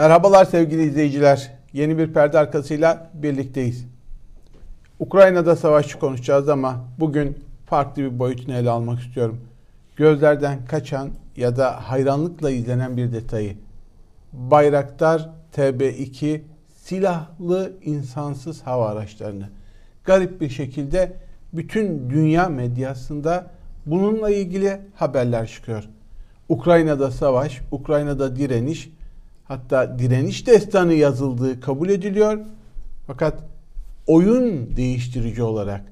Merhabalar sevgili izleyiciler. Yeni bir perde arkasıyla birlikteyiz. Ukrayna'da savaşçı konuşacağız ama bugün farklı bir boyutunu ele almak istiyorum. Gözlerden kaçan ya da hayranlıkla izlenen bir detayı. Bayraktar TB2 silahlı insansız hava araçlarını. Garip bir şekilde bütün dünya medyasında bununla ilgili haberler çıkıyor. Ukrayna'da savaş, Ukrayna'da direniş, hatta direniş destanı yazıldığı kabul ediliyor. Fakat oyun değiştirici olarak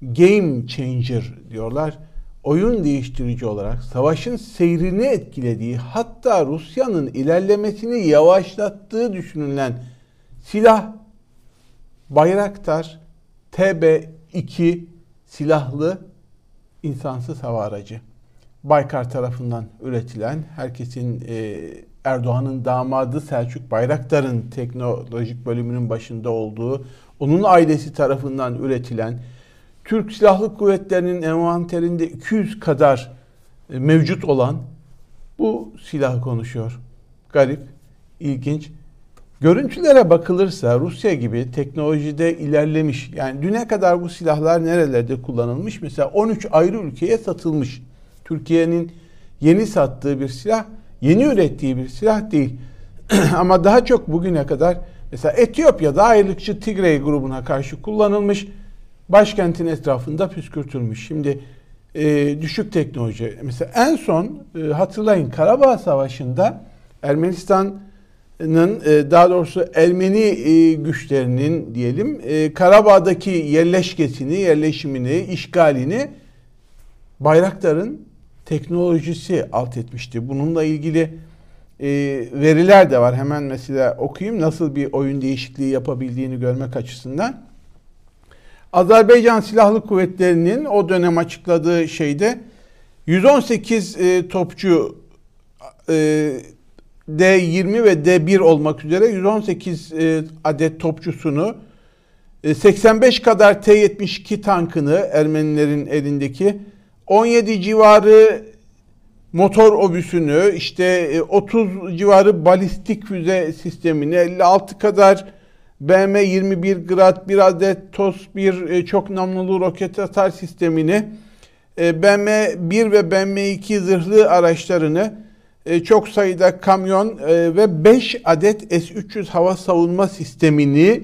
game changer diyorlar. Oyun değiştirici olarak savaşın seyrini etkilediği hatta Rusya'nın ilerlemesini yavaşlattığı düşünülen silah Bayraktar TB2 silahlı insansız hava aracı. Baykar tarafından üretilen, herkesin e, Erdoğan'ın damadı Selçuk Bayraktar'ın teknolojik bölümünün başında olduğu, onun ailesi tarafından üretilen, Türk Silahlı Kuvvetleri'nin envanterinde 200 kadar e, mevcut olan bu silahı konuşuyor. Garip, ilginç. Görüntülere bakılırsa Rusya gibi teknolojide ilerlemiş. Yani düne kadar bu silahlar nerelerde kullanılmış? Mesela 13 ayrı ülkeye satılmış. Türkiye'nin yeni sattığı bir silah, yeni ürettiği bir silah değil. Ama daha çok bugüne kadar mesela Etiyopya'da ayrılıkçı Tigray grubuna karşı kullanılmış. Başkentin etrafında püskürtülmüş. Şimdi e, düşük teknoloji. Mesela en son e, hatırlayın Karabağ Savaşı'nda Ermenistan'ın e, daha doğrusu Ermeni e, güçlerinin diyelim e, Karabağ'daki yerleşkesini, yerleşimini, işgalini Bayraktar'ın teknolojisi alt etmişti. Bununla ilgili e, veriler de var. Hemen mesela okuyayım nasıl bir oyun değişikliği yapabildiğini görmek açısından. Azerbaycan Silahlı Kuvvetleri'nin o dönem açıkladığı şeyde 118 e, topçu e, D20 ve D1 olmak üzere 118 e, adet topçusunu 85 e, kadar T-72 tankını Ermenilerin elindeki 17 civarı motor obüsünü, işte 30 e, civarı balistik füze sistemini, 56 kadar BM-21 Grad, bir adet TOS, bir e, çok namlulu roket atar sistemini, e, BM-1 ve BM-2 zırhlı araçlarını, çok sayıda kamyon ve 5 adet S-300 hava savunma sistemini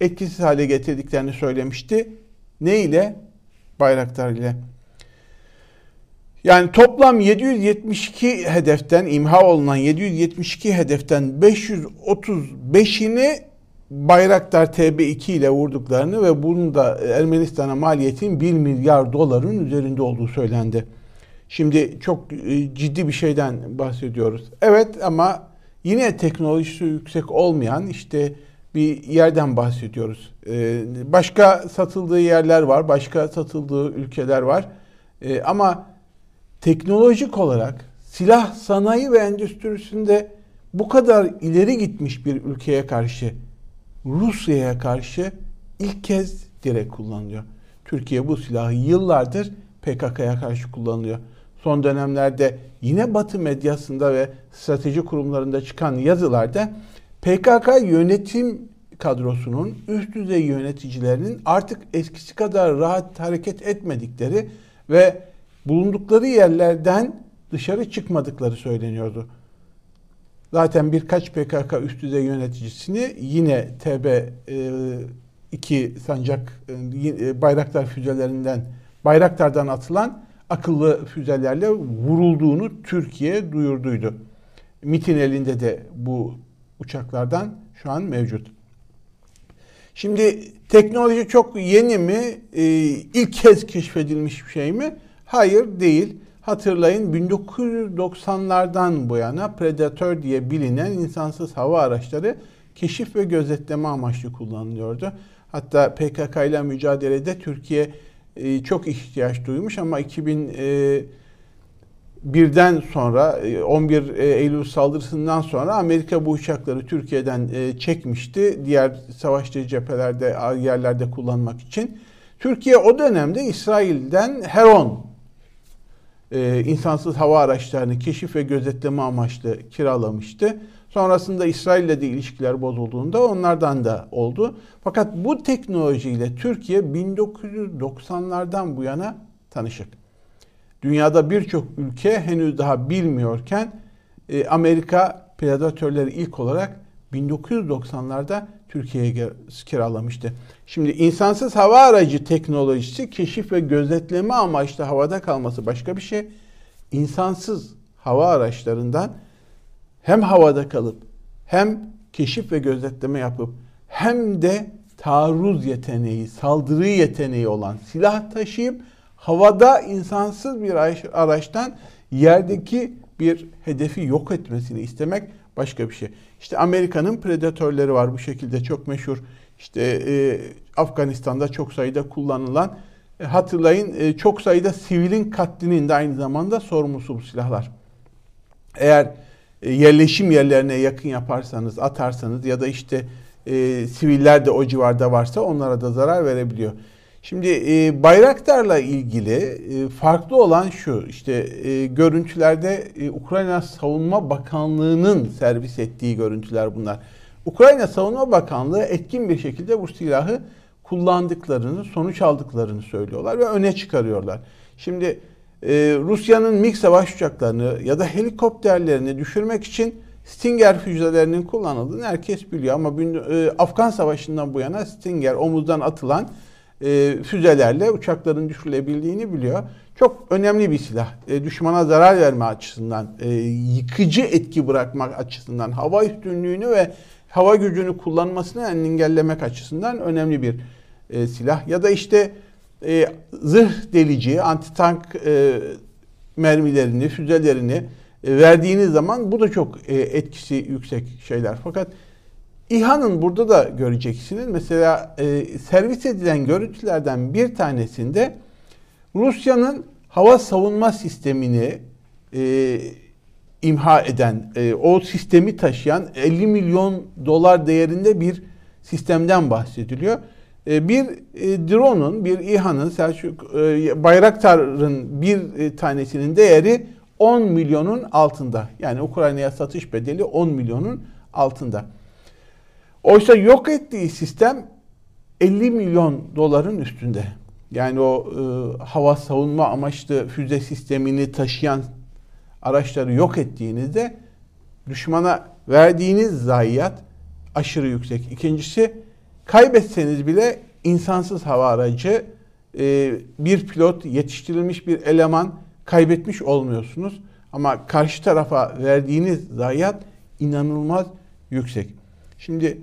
etkisiz hale getirdiklerini söylemişti. Ne ile? Bayraktar ile. Yani toplam 772 hedeften imha olunan 772 hedeften 535'ini Bayraktar TB2 ile vurduklarını ve bunun da Ermenistan'a maliyetin 1 milyar doların üzerinde olduğu söylendi. Şimdi çok e, ciddi bir şeyden bahsediyoruz. Evet ama yine teknolojisi yüksek olmayan işte bir yerden bahsediyoruz. E, başka satıldığı yerler var, başka satıldığı ülkeler var. E, ama teknolojik olarak silah sanayi ve endüstrisinde bu kadar ileri gitmiş bir ülkeye karşı Rusya'ya karşı ilk kez direkt kullanılıyor. Türkiye bu silahı yıllardır PKK'ya karşı kullanılıyor. Son dönemlerde yine Batı medyasında ve strateji kurumlarında çıkan yazılarda PKK yönetim kadrosunun üst düzey yöneticilerinin artık eskisi kadar rahat hareket etmedikleri ve bulundukları yerlerden dışarı çıkmadıkları söyleniyordu. Zaten birkaç PKK üst düzey yöneticisini yine TB2 e, sancak e, bayraktar füzelerinden bayraktardan atılan akıllı füzelerle vurulduğunu Türkiye duyurduydu. MIT'in elinde de bu uçaklardan şu an mevcut. Şimdi teknoloji çok yeni mi? Ee, ilk kez keşfedilmiş bir şey mi? Hayır değil. Hatırlayın 1990'lardan bu yana Predator diye bilinen insansız hava araçları keşif ve gözetleme amaçlı kullanılıyordu. Hatta PKK ile mücadelede Türkiye e, çok ihtiyaç duymuş ama 2001'den sonra 11 e, e, Eylül saldırısından sonra Amerika bu uçakları Türkiye'den çekmişti. Diğer savaştığı cephelerde yerlerde kullanmak için. Türkiye o dönemde İsrail'den Heron e, insansız hava araçlarını keşif ve gözetleme amaçlı kiralamıştı. Sonrasında İsrail ile de ilişkiler bozulduğunda onlardan da oldu. Fakat bu teknolojiyle Türkiye 1990'lardan bu yana tanışık. Dünyada birçok ülke henüz daha bilmiyorken e, Amerika predatörleri ilk olarak 1990'larda Türkiye'ye kiralamıştı. Şimdi insansız hava aracı teknolojisi keşif ve gözetleme amaçlı havada kalması başka bir şey. İnsansız hava araçlarından hem havada kalıp hem keşif ve gözetleme yapıp hem de taarruz yeteneği, saldırı yeteneği olan silah taşıyıp havada insansız bir araçtan yerdeki bir hedefi yok etmesini istemek başka bir şey. İşte Amerika'nın predatörleri var bu şekilde çok meşhur. İşte e, Afganistan'da çok sayıda kullanılan e, hatırlayın e, çok sayıda sivilin katlinin de aynı zamanda sorumlusu bu silahlar. Eğer e, yerleşim yerlerine yakın yaparsanız, atarsanız ya da işte e, siviller de o civarda varsa onlara da zarar verebiliyor. Şimdi e, Bayraktar'la ilgili e, farklı olan şu, işte e, görüntülerde e, Ukrayna Savunma Bakanlığı'nın servis ettiği görüntüler bunlar. Ukrayna Savunma Bakanlığı etkin bir şekilde bu silahı kullandıklarını, sonuç aldıklarını söylüyorlar ve öne çıkarıyorlar. Şimdi e, Rusya'nın MiG savaş uçaklarını ya da helikopterlerini düşürmek için Stinger füzelerinin kullanıldığını herkes biliyor ama e, Afgan Savaşı'ndan bu yana Stinger omuzdan atılan e, füzelerle uçakların düşürülebildiğini biliyor. Çok önemli bir silah. E, düşmana zarar verme açısından, e, yıkıcı etki bırakmak açısından, hava üstünlüğünü ve hava gücünü kullanmasını engellemek açısından önemli bir e, silah. Ya da işte e, zırh delici, anti-tank e, mermilerini, füzelerini e, verdiğiniz zaman bu da çok e, etkisi yüksek şeyler. Fakat İHA'nın burada da göreceksiniz. Mesela e, servis edilen görüntülerden bir tanesinde Rusya'nın hava savunma sistemini e, imha eden, e, o sistemi taşıyan 50 milyon dolar değerinde bir sistemden bahsediliyor. E, bir e, drone'un, bir İHA'nın, Selçuk e, Bayraktar'ın bir e, tanesinin değeri 10 milyonun altında. Yani Ukrayna'ya satış bedeli 10 milyonun altında. Oysa yok ettiği sistem 50 milyon doların üstünde. Yani o e, hava savunma amaçlı füze sistemini taşıyan araçları yok ettiğinizde düşmana verdiğiniz zayiat aşırı yüksek. İkincisi kaybetseniz bile insansız hava aracı e, bir pilot yetiştirilmiş bir eleman kaybetmiş olmuyorsunuz. Ama karşı tarafa verdiğiniz zayiat inanılmaz yüksek. Şimdi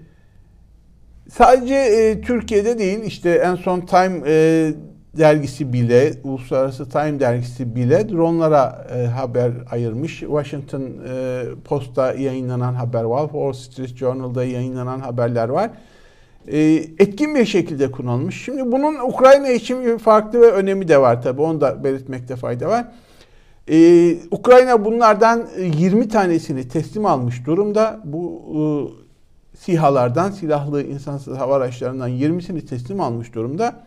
Sadece e, Türkiye'de değil işte en son Time e, dergisi bile, Uluslararası Time dergisi bile dronlara e, haber ayırmış. Washington e, Post'ta yayınlanan haber var, Wall Street Journal'da yayınlanan haberler var. E, etkin bir şekilde kullanılmış. Şimdi bunun Ukrayna için bir farklı ve önemi de var tabii. Onu da belirtmekte fayda var. Ee, Ukrayna bunlardan 20 tanesini teslim almış durumda. Bu e, SİHA'lardan, silahlı insansız hava araçlarından 20'sini teslim almış durumda.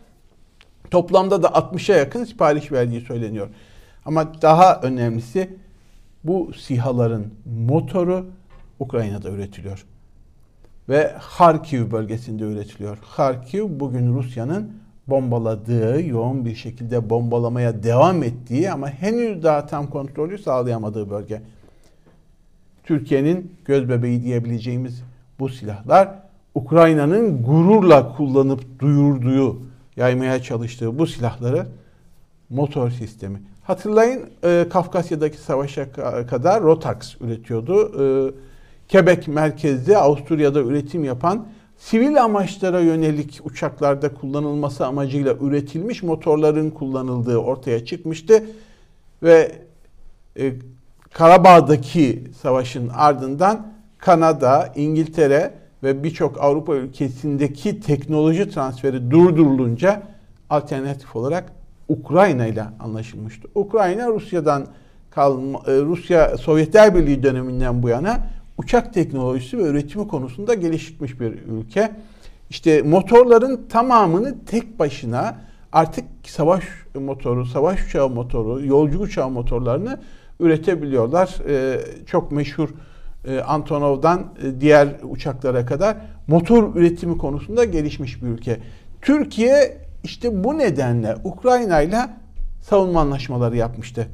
Toplamda da 60'a yakın sipariş verdiği söyleniyor. Ama daha önemlisi bu SİHA'ların motoru Ukrayna'da üretiliyor. Ve Harkiv bölgesinde üretiliyor. Harkiv bugün Rusya'nın bombaladığı, yoğun bir şekilde bombalamaya devam ettiği ama henüz daha tam kontrolü sağlayamadığı bölge. Türkiye'nin göz bebeği diyebileceğimiz bu silahlar Ukrayna'nın gururla kullanıp duyurduğu, yaymaya çalıştığı bu silahları motor sistemi. Hatırlayın e, Kafkasya'daki savaşa kadar Rotax üretiyordu. E, Quebec merkezli Avusturya'da üretim yapan sivil amaçlara yönelik uçaklarda kullanılması amacıyla üretilmiş motorların kullanıldığı ortaya çıkmıştı. Ve e, Karabağ'daki savaşın ardından Kanada, İngiltere ve birçok Avrupa ülkesindeki teknoloji transferi durdurulunca alternatif olarak Ukrayna ile anlaşılmıştı. Ukrayna Rusya'dan kalma, e, Rusya Sovyetler Birliği döneminden bu yana uçak teknolojisi ve üretimi konusunda gelişmiş bir ülke. İşte motorların tamamını tek başına artık savaş motoru, savaş uçağı motoru, yolcu uçağı motorlarını üretebiliyorlar. E, çok meşhur Antonov'dan e, diğer uçaklara kadar motor üretimi konusunda gelişmiş bir ülke. Türkiye işte bu nedenle Ukrayna ile savunma anlaşmaları yapmıştı.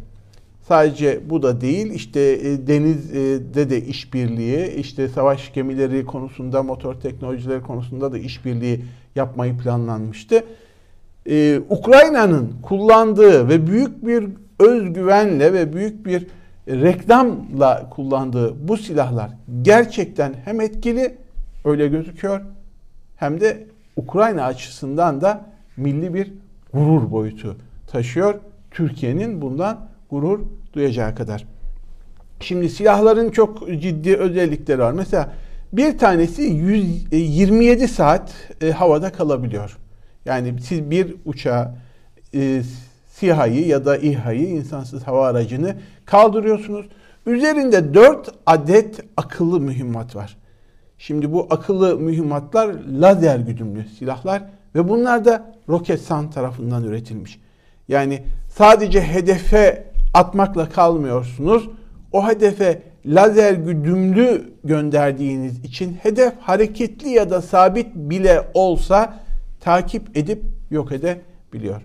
Sadece bu da değil, işte e, denizde de işbirliği, işte savaş gemileri konusunda, motor teknolojileri konusunda da işbirliği yapmayı planlanmıştı. Ukrayna'nın kullandığı ve büyük bir özgüvenle ve büyük bir reklamla kullandığı bu silahlar gerçekten hem etkili öyle gözüküyor hem de Ukrayna açısından da milli bir gurur boyutu taşıyor. Türkiye'nin bundan gurur duyacağı kadar. Şimdi silahların çok ciddi özellikleri var. Mesela bir tanesi 127 saat e, havada kalabiliyor. Yani siz bir uçağı e, SİHA'yı ya da İHA'yı insansız hava aracını kaldırıyorsunuz. Üzerinde 4 adet akıllı mühimmat var. Şimdi bu akıllı mühimmatlar lazer güdümlü silahlar ve bunlar da Roketsan tarafından üretilmiş. Yani sadece hedefe atmakla kalmıyorsunuz. O hedefe lazer güdümlü gönderdiğiniz için hedef hareketli ya da sabit bile olsa takip edip yok edebiliyor.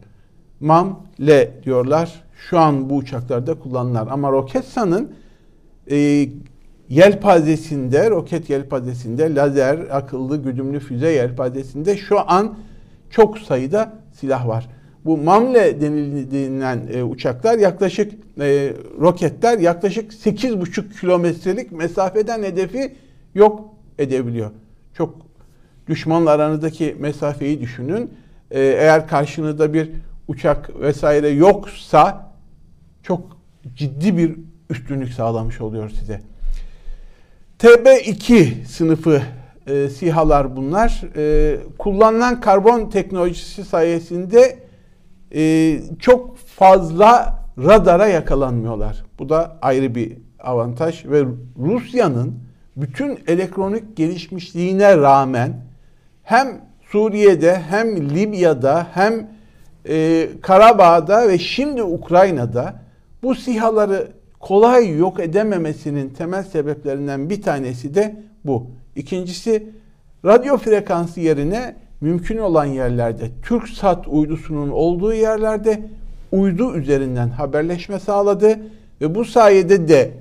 MAM, L diyorlar. Şu an bu uçaklarda kullanılan ama Roketsan'ın e, yelpazesinde, roket yelpazesinde, lazer, akıllı güdümlü füze yelpazesinde şu an çok sayıda silah var. Bu MAMLE denilen e, uçaklar yaklaşık e, roketler yaklaşık 8,5 kilometrelik mesafeden hedefi yok edebiliyor. Çok düşmanla aranızdaki mesafeyi düşünün. E, eğer karşınızda bir uçak vesaire yoksa çok ciddi bir üstünlük sağlamış oluyor size. TB2 sınıfı e, SİHA'lar bunlar. E, kullanılan karbon teknolojisi sayesinde e, çok fazla radara yakalanmıyorlar. Bu da ayrı bir avantaj ve Rusya'nın bütün elektronik gelişmişliğine rağmen hem Suriye'de hem Libya'da hem e, Karabağ'da ve şimdi Ukrayna'da bu sihaları kolay yok edememesinin temel sebeplerinden bir tanesi de bu. İkincisi radyo frekansı yerine mümkün olan yerlerde TürkSat uydusunun olduğu yerlerde uydu üzerinden haberleşme sağladı ve bu sayede de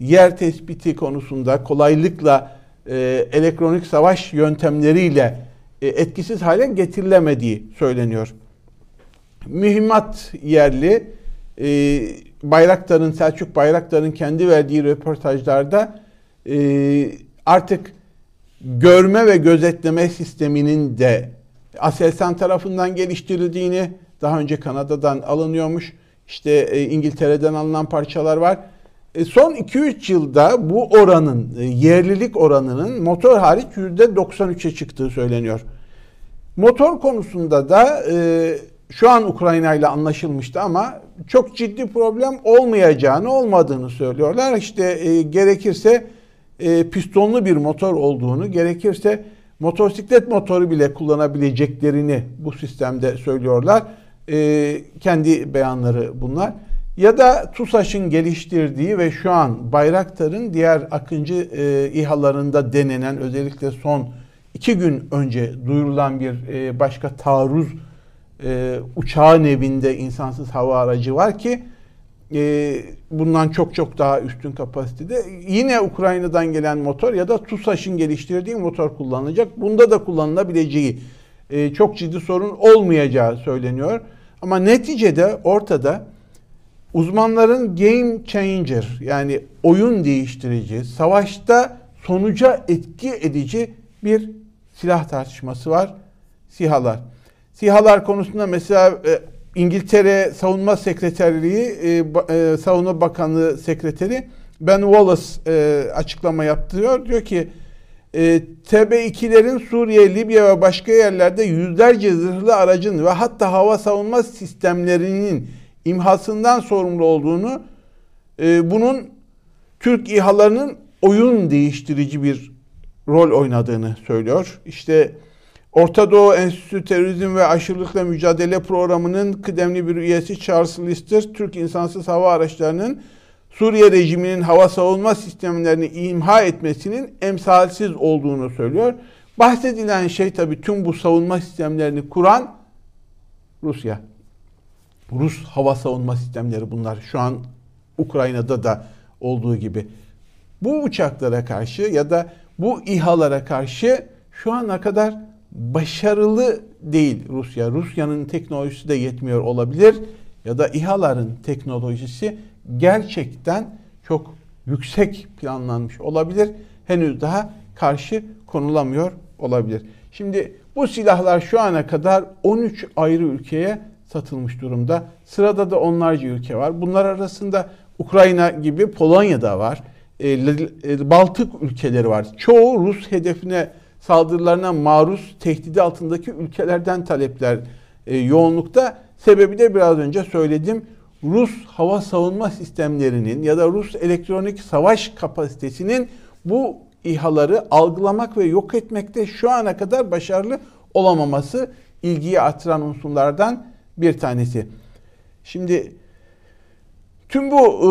yer tespiti konusunda kolaylıkla e, elektronik savaş yöntemleriyle e, etkisiz hale getirilemediği söyleniyor. Mühimmat yerli e, Bayraktar'ın Selçuk Bayraktar'ın kendi verdiği röportajlarda e, artık görme ve gözetleme sisteminin de Aselsan tarafından geliştirildiğini, daha önce Kanada'dan alınıyormuş, işte e, İngiltere'den alınan parçalar var. E, son 2-3 yılda bu oranın, e, yerlilik oranının motor hariç %93'e çıktığı söyleniyor. Motor konusunda da şu an Ukrayna ile anlaşılmıştı ama çok ciddi problem olmayacağını, olmadığını söylüyorlar. İşte gerekirse e, pistonlu bir motor olduğunu, gerekirse motosiklet motoru bile kullanabileceklerini bu sistemde söylüyorlar. E, kendi beyanları bunlar. Ya da TUSAŞ'ın geliştirdiği ve şu an Bayraktar'ın diğer Akıncı e, İHA'larında denenen özellikle son iki gün önce duyurulan bir e, başka taarruz e, uçağın evinde insansız hava aracı var ki e, bundan çok çok daha üstün kapasitede. Yine Ukrayna'dan gelen motor ya da TUSAŞ'ın geliştirdiği motor kullanılacak. Bunda da kullanılabileceği e, çok ciddi sorun olmayacağı söyleniyor. Ama neticede ortada uzmanların game changer yani oyun değiştirici, savaşta sonuca etki edici bir silah tartışması var. SİHA'lar. SİHA'lar konusunda mesela e, İngiltere Savunma Sekreterliği, e, e, Savunma Bakanlığı Sekreteri Ben Wallace e, açıklama yaptırıyor. Diyor ki e, TB2'lerin Suriye, Libya ve başka yerlerde yüzlerce zırhlı aracın ve hatta hava savunma sistemlerinin imhasından sorumlu olduğunu, e, bunun Türk İHA'larının oyun değiştirici bir rol oynadığını söylüyor. İşte Orta Doğu Enstitüsü Terörizm ve Aşırılıkla Mücadele Programı'nın kıdemli bir üyesi Charles Lister, Türk insansız hava araçlarının Suriye rejiminin hava savunma sistemlerini imha etmesinin emsalsiz olduğunu söylüyor. Bahsedilen şey tabii tüm bu savunma sistemlerini kuran Rusya. Rus hava savunma sistemleri bunlar. Şu an Ukrayna'da da olduğu gibi. Bu uçaklara karşı ya da bu İHA'lara karşı şu ana kadar başarılı değil Rusya. Rusya'nın teknolojisi de yetmiyor olabilir ya da İHA'ların teknolojisi gerçekten çok yüksek planlanmış olabilir. Henüz daha karşı konulamıyor olabilir. Şimdi bu silahlar şu ana kadar 13 ayrı ülkeye satılmış durumda. Sırada da onlarca ülke var. Bunlar arasında Ukrayna gibi Polonya'da var. E, Baltık ülkeleri var. Çoğu Rus hedefine saldırılarına maruz tehdidi altındaki ülkelerden talepler e, yoğunlukta. Sebebi de biraz önce söyledim. Rus hava savunma sistemlerinin ya da Rus elektronik savaş kapasitesinin bu İHA'ları algılamak ve yok etmekte şu ana kadar başarılı olamaması ilgiyi artıran unsurlardan bir tanesi. Şimdi tüm bu e,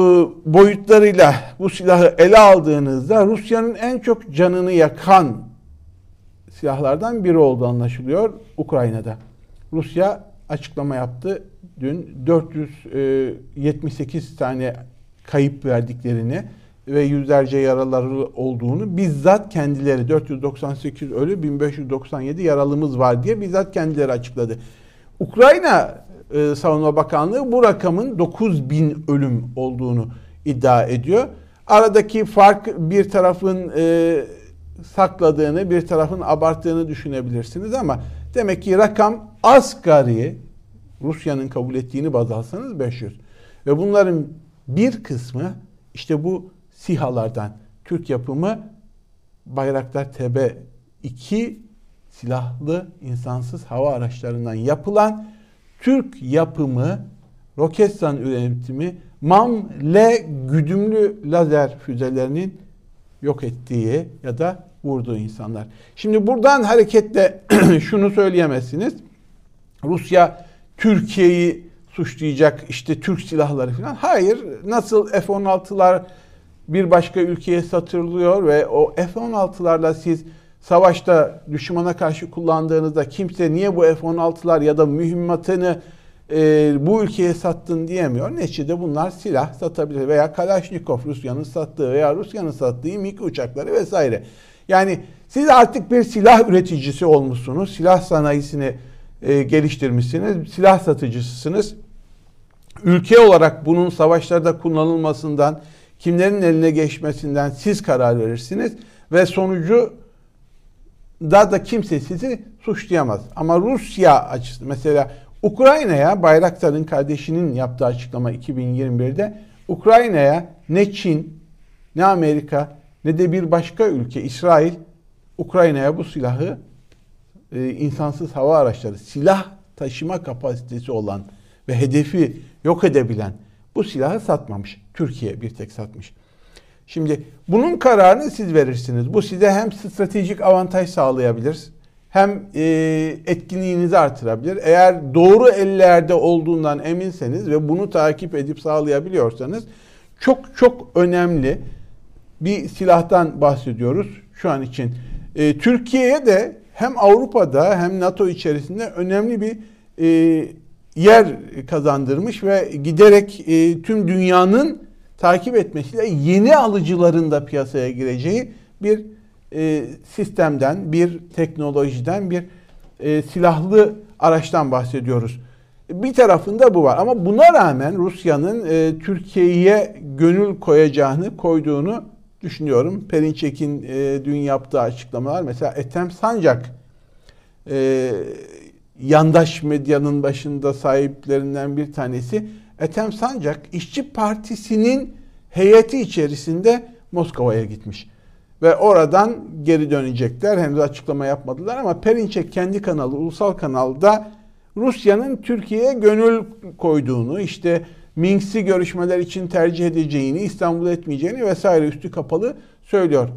boyutlarıyla bu silahı ele aldığınızda Rusya'nın en çok canını yakan silahlardan biri olduğu anlaşılıyor Ukrayna'da. Rusya açıklama yaptı dün 478 tane kayıp verdiklerini ve yüzlerce yaraları olduğunu bizzat kendileri 498 ölü 1597 yaralımız var diye bizzat kendileri açıkladı. Ukrayna e, Savunma Bakanlığı bu rakamın 9000 ölüm olduğunu iddia ediyor. Aradaki fark bir tarafın e, sakladığını, bir tarafın abarttığını düşünebilirsiniz ama demek ki rakam asgari Rusya'nın kabul ettiğini baz alsanız 500. Ve bunların bir kısmı işte bu SİHA'lardan Türk yapımı Bayraktar TB2 silahlı insansız hava araçlarından yapılan Türk yapımı Roketsan üretimi MAM-L güdümlü lazer füzelerinin yok ettiği ya da vurduğu insanlar. Şimdi buradan hareketle şunu söyleyemezsiniz. Rusya Türkiye'yi suçlayacak işte Türk silahları falan. Hayır. Nasıl F-16'lar bir başka ülkeye satılıyor ve o F-16'larla siz savaşta düşmana karşı kullandığınızda kimse niye bu F-16'lar ya da mühimmatını e, bu ülkeye sattın diyemiyor. Neticede bunlar silah satabilir veya Kalashnikov Rusya'nın sattığı veya Rusya'nın sattığı MiG uçakları vesaire. Yani siz artık bir silah üreticisi olmuşsunuz. Silah sanayisini e, geliştirmişsiniz. Silah satıcısısınız. Ülke olarak bunun savaşlarda kullanılmasından, kimlerin eline geçmesinden siz karar verirsiniz ve sonucu da da kimse sizi suçlayamaz. Ama Rusya açısı mesela Ukrayna'ya Bayraktar'ın kardeşinin yaptığı açıklama 2021'de Ukrayna'ya ne Çin ne Amerika ne de bir başka ülke İsrail Ukrayna'ya bu silahı e, insansız hava araçları silah taşıma kapasitesi olan ve hedefi yok edebilen bu silahı satmamış. Türkiye bir tek satmış. Şimdi bunun kararını siz verirsiniz. Bu size hem stratejik avantaj sağlayabilir hem e, etkinliğinizi artırabilir. Eğer doğru ellerde olduğundan eminseniz ve bunu takip edip sağlayabiliyorsanız çok çok önemli bir silahtan bahsediyoruz şu an için. E, Türkiye'ye de hem Avrupa'da hem NATO içerisinde önemli bir e, yer kazandırmış ve giderek e, tüm dünyanın takip etmesiyle yeni alıcıların da piyasaya gireceği bir e, sistemden, bir teknolojiden, bir e, silahlı araçtan bahsediyoruz. Bir tarafında bu var ama buna rağmen Rusya'nın e, Türkiye'ye gönül koyacağını, koyduğunu düşünüyorum. Perinçek'in e, dün yaptığı açıklamalar mesela Ethem Sancak e, yandaş medyanın başında sahiplerinden bir tanesi Ethem Sancak İşçi Partisi'nin heyeti içerisinde Moskova'ya gitmiş. Ve oradan geri dönecekler. Henüz açıklama yapmadılar ama Perinçek kendi kanalı, ulusal kanalda Rusya'nın Türkiye'ye gönül koyduğunu, işte Minsk'i görüşmeler için tercih edeceğini, İstanbul'u etmeyeceğini vesaire üstü kapalı söylüyor.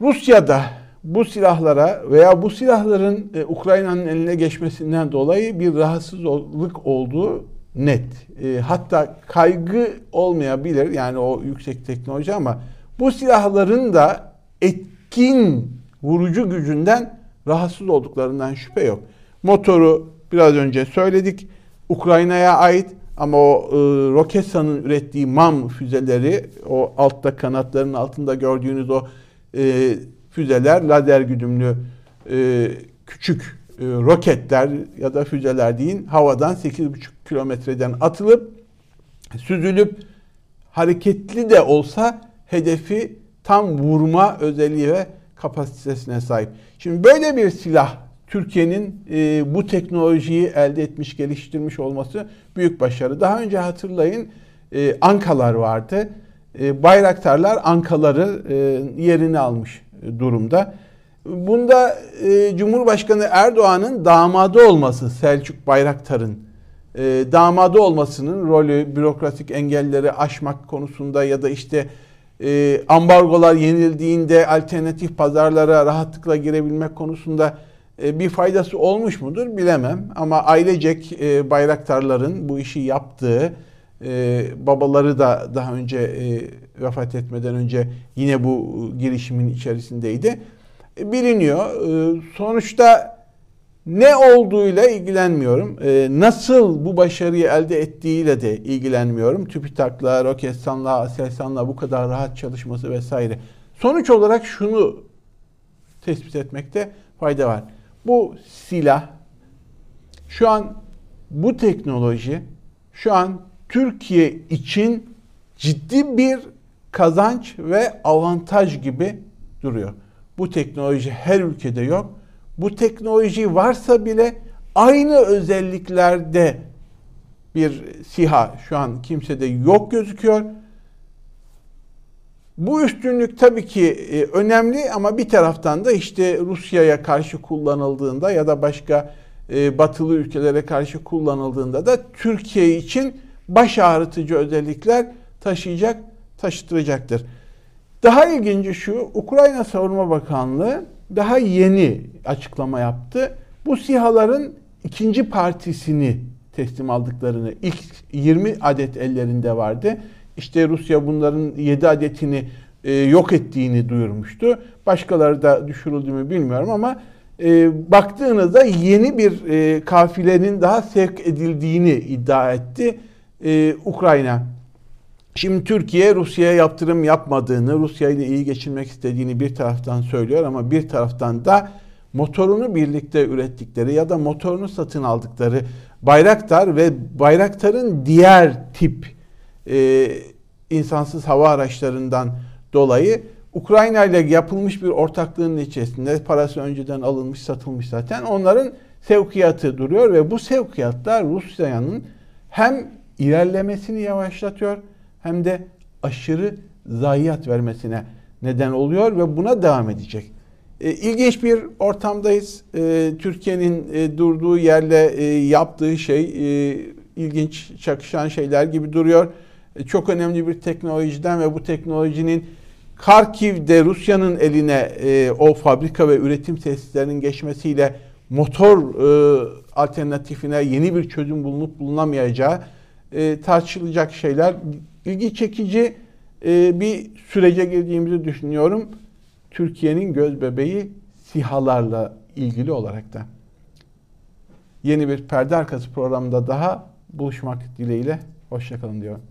Rusya'da bu silahlara veya bu silahların e, Ukrayna'nın eline geçmesinden dolayı bir rahatsızlık olduğu net. E, hatta kaygı olmayabilir yani o yüksek teknoloji ama bu silahların da etkin vurucu gücünden rahatsız olduklarından şüphe yok. Motoru biraz önce söyledik. Ukrayna'ya ait ama o e, Roketsan'ın ürettiği MAM füzeleri, o altta kanatların altında gördüğünüz o e, füzeler, lazer güdümlü e, küçük e, roketler ya da füzeler deyin, havadan 8,5 kilometreden atılıp süzülüp hareketli de olsa hedefi tam vurma özelliği ve kapasitesine sahip. Şimdi böyle bir silah Türkiye'nin e, bu teknolojiyi elde etmiş, geliştirmiş olması büyük başarı. Daha önce hatırlayın e, Ankalar vardı. E, bayraktarlar Ankaları e, yerini almış durumda. Bunda e, Cumhurbaşkanı Erdoğan'ın damadı olması Selçuk Bayraktar'ın e, damadı olmasının rolü bürokratik engelleri aşmak konusunda ya da işte e, ambargolar yenildiğinde alternatif pazarlara rahatlıkla girebilmek konusunda bir faydası olmuş mudur bilemem. Ama ailecek e, bayraktarların bu işi yaptığı, e, babaları da daha önce e, vefat etmeden önce yine bu girişimin içerisindeydi. E, biliniyor. E, sonuçta ne olduğuyla ilgilenmiyorum. E, nasıl bu başarıyı elde ettiğiyle de ilgilenmiyorum. TÜBİTAK'la, Roketsan'la, Aselsan'la bu kadar rahat çalışması vesaire. Sonuç olarak şunu tespit etmekte fayda var. Bu silah şu an bu teknoloji şu an Türkiye için ciddi bir kazanç ve avantaj gibi duruyor. Bu teknoloji her ülkede yok. Bu teknoloji varsa bile aynı özelliklerde bir SİHA şu an kimsede yok gözüküyor. Bu üstünlük tabii ki e, önemli ama bir taraftan da işte Rusya'ya karşı kullanıldığında ya da başka e, batılı ülkelere karşı kullanıldığında da Türkiye için baş ağrıtıcı özellikler taşıyacak, taşıtıracaktır. Daha ilginci şu, Ukrayna Savunma Bakanlığı daha yeni açıklama yaptı. Bu SİHA'ların ikinci partisini teslim aldıklarını ilk 20 adet ellerinde vardı. İşte Rusya bunların 7 adetini e, yok ettiğini duyurmuştu. Başkaları da düşürüldü mü bilmiyorum ama e, baktığınızda yeni bir e, kafilenin daha sevk edildiğini iddia etti e, Ukrayna. Şimdi Türkiye Rusya'ya yaptırım yapmadığını, Rusya ile iyi geçinmek istediğini bir taraftan söylüyor ama bir taraftan da motorunu birlikte ürettikleri ya da motorunu satın aldıkları Bayraktar ve Bayraktar'ın diğer tip e, insansız hava araçlarından dolayı Ukrayna ile yapılmış bir ortaklığın içerisinde parası önceden alınmış satılmış zaten onların sevkiyatı duruyor ve bu sevkiyatlar Rusya'nın hem ilerlemesini yavaşlatıyor hem de aşırı zayiat vermesine neden oluyor ve buna devam edecek. E, ilginç bir ortamdayız. E, Türkiye'nin e, durduğu yerle e, yaptığı şey e, ilginç çakışan şeyler gibi duruyor. E, çok önemli bir teknolojiden ve bu teknolojinin Karkiv'de Rusya'nın eline e, o fabrika ve üretim tesislerinin geçmesiyle motor e, alternatifine yeni bir çözüm bulunup bulunamayacağı e, tartışılacak şeyler. İlgi çekici e, bir sürece girdiğimizi düşünüyorum. Türkiye'nin göz bebeği sihalarla ilgili olarak da. Yeni bir perde arkası programda daha buluşmak dileğiyle. Hoşçakalın diyorum.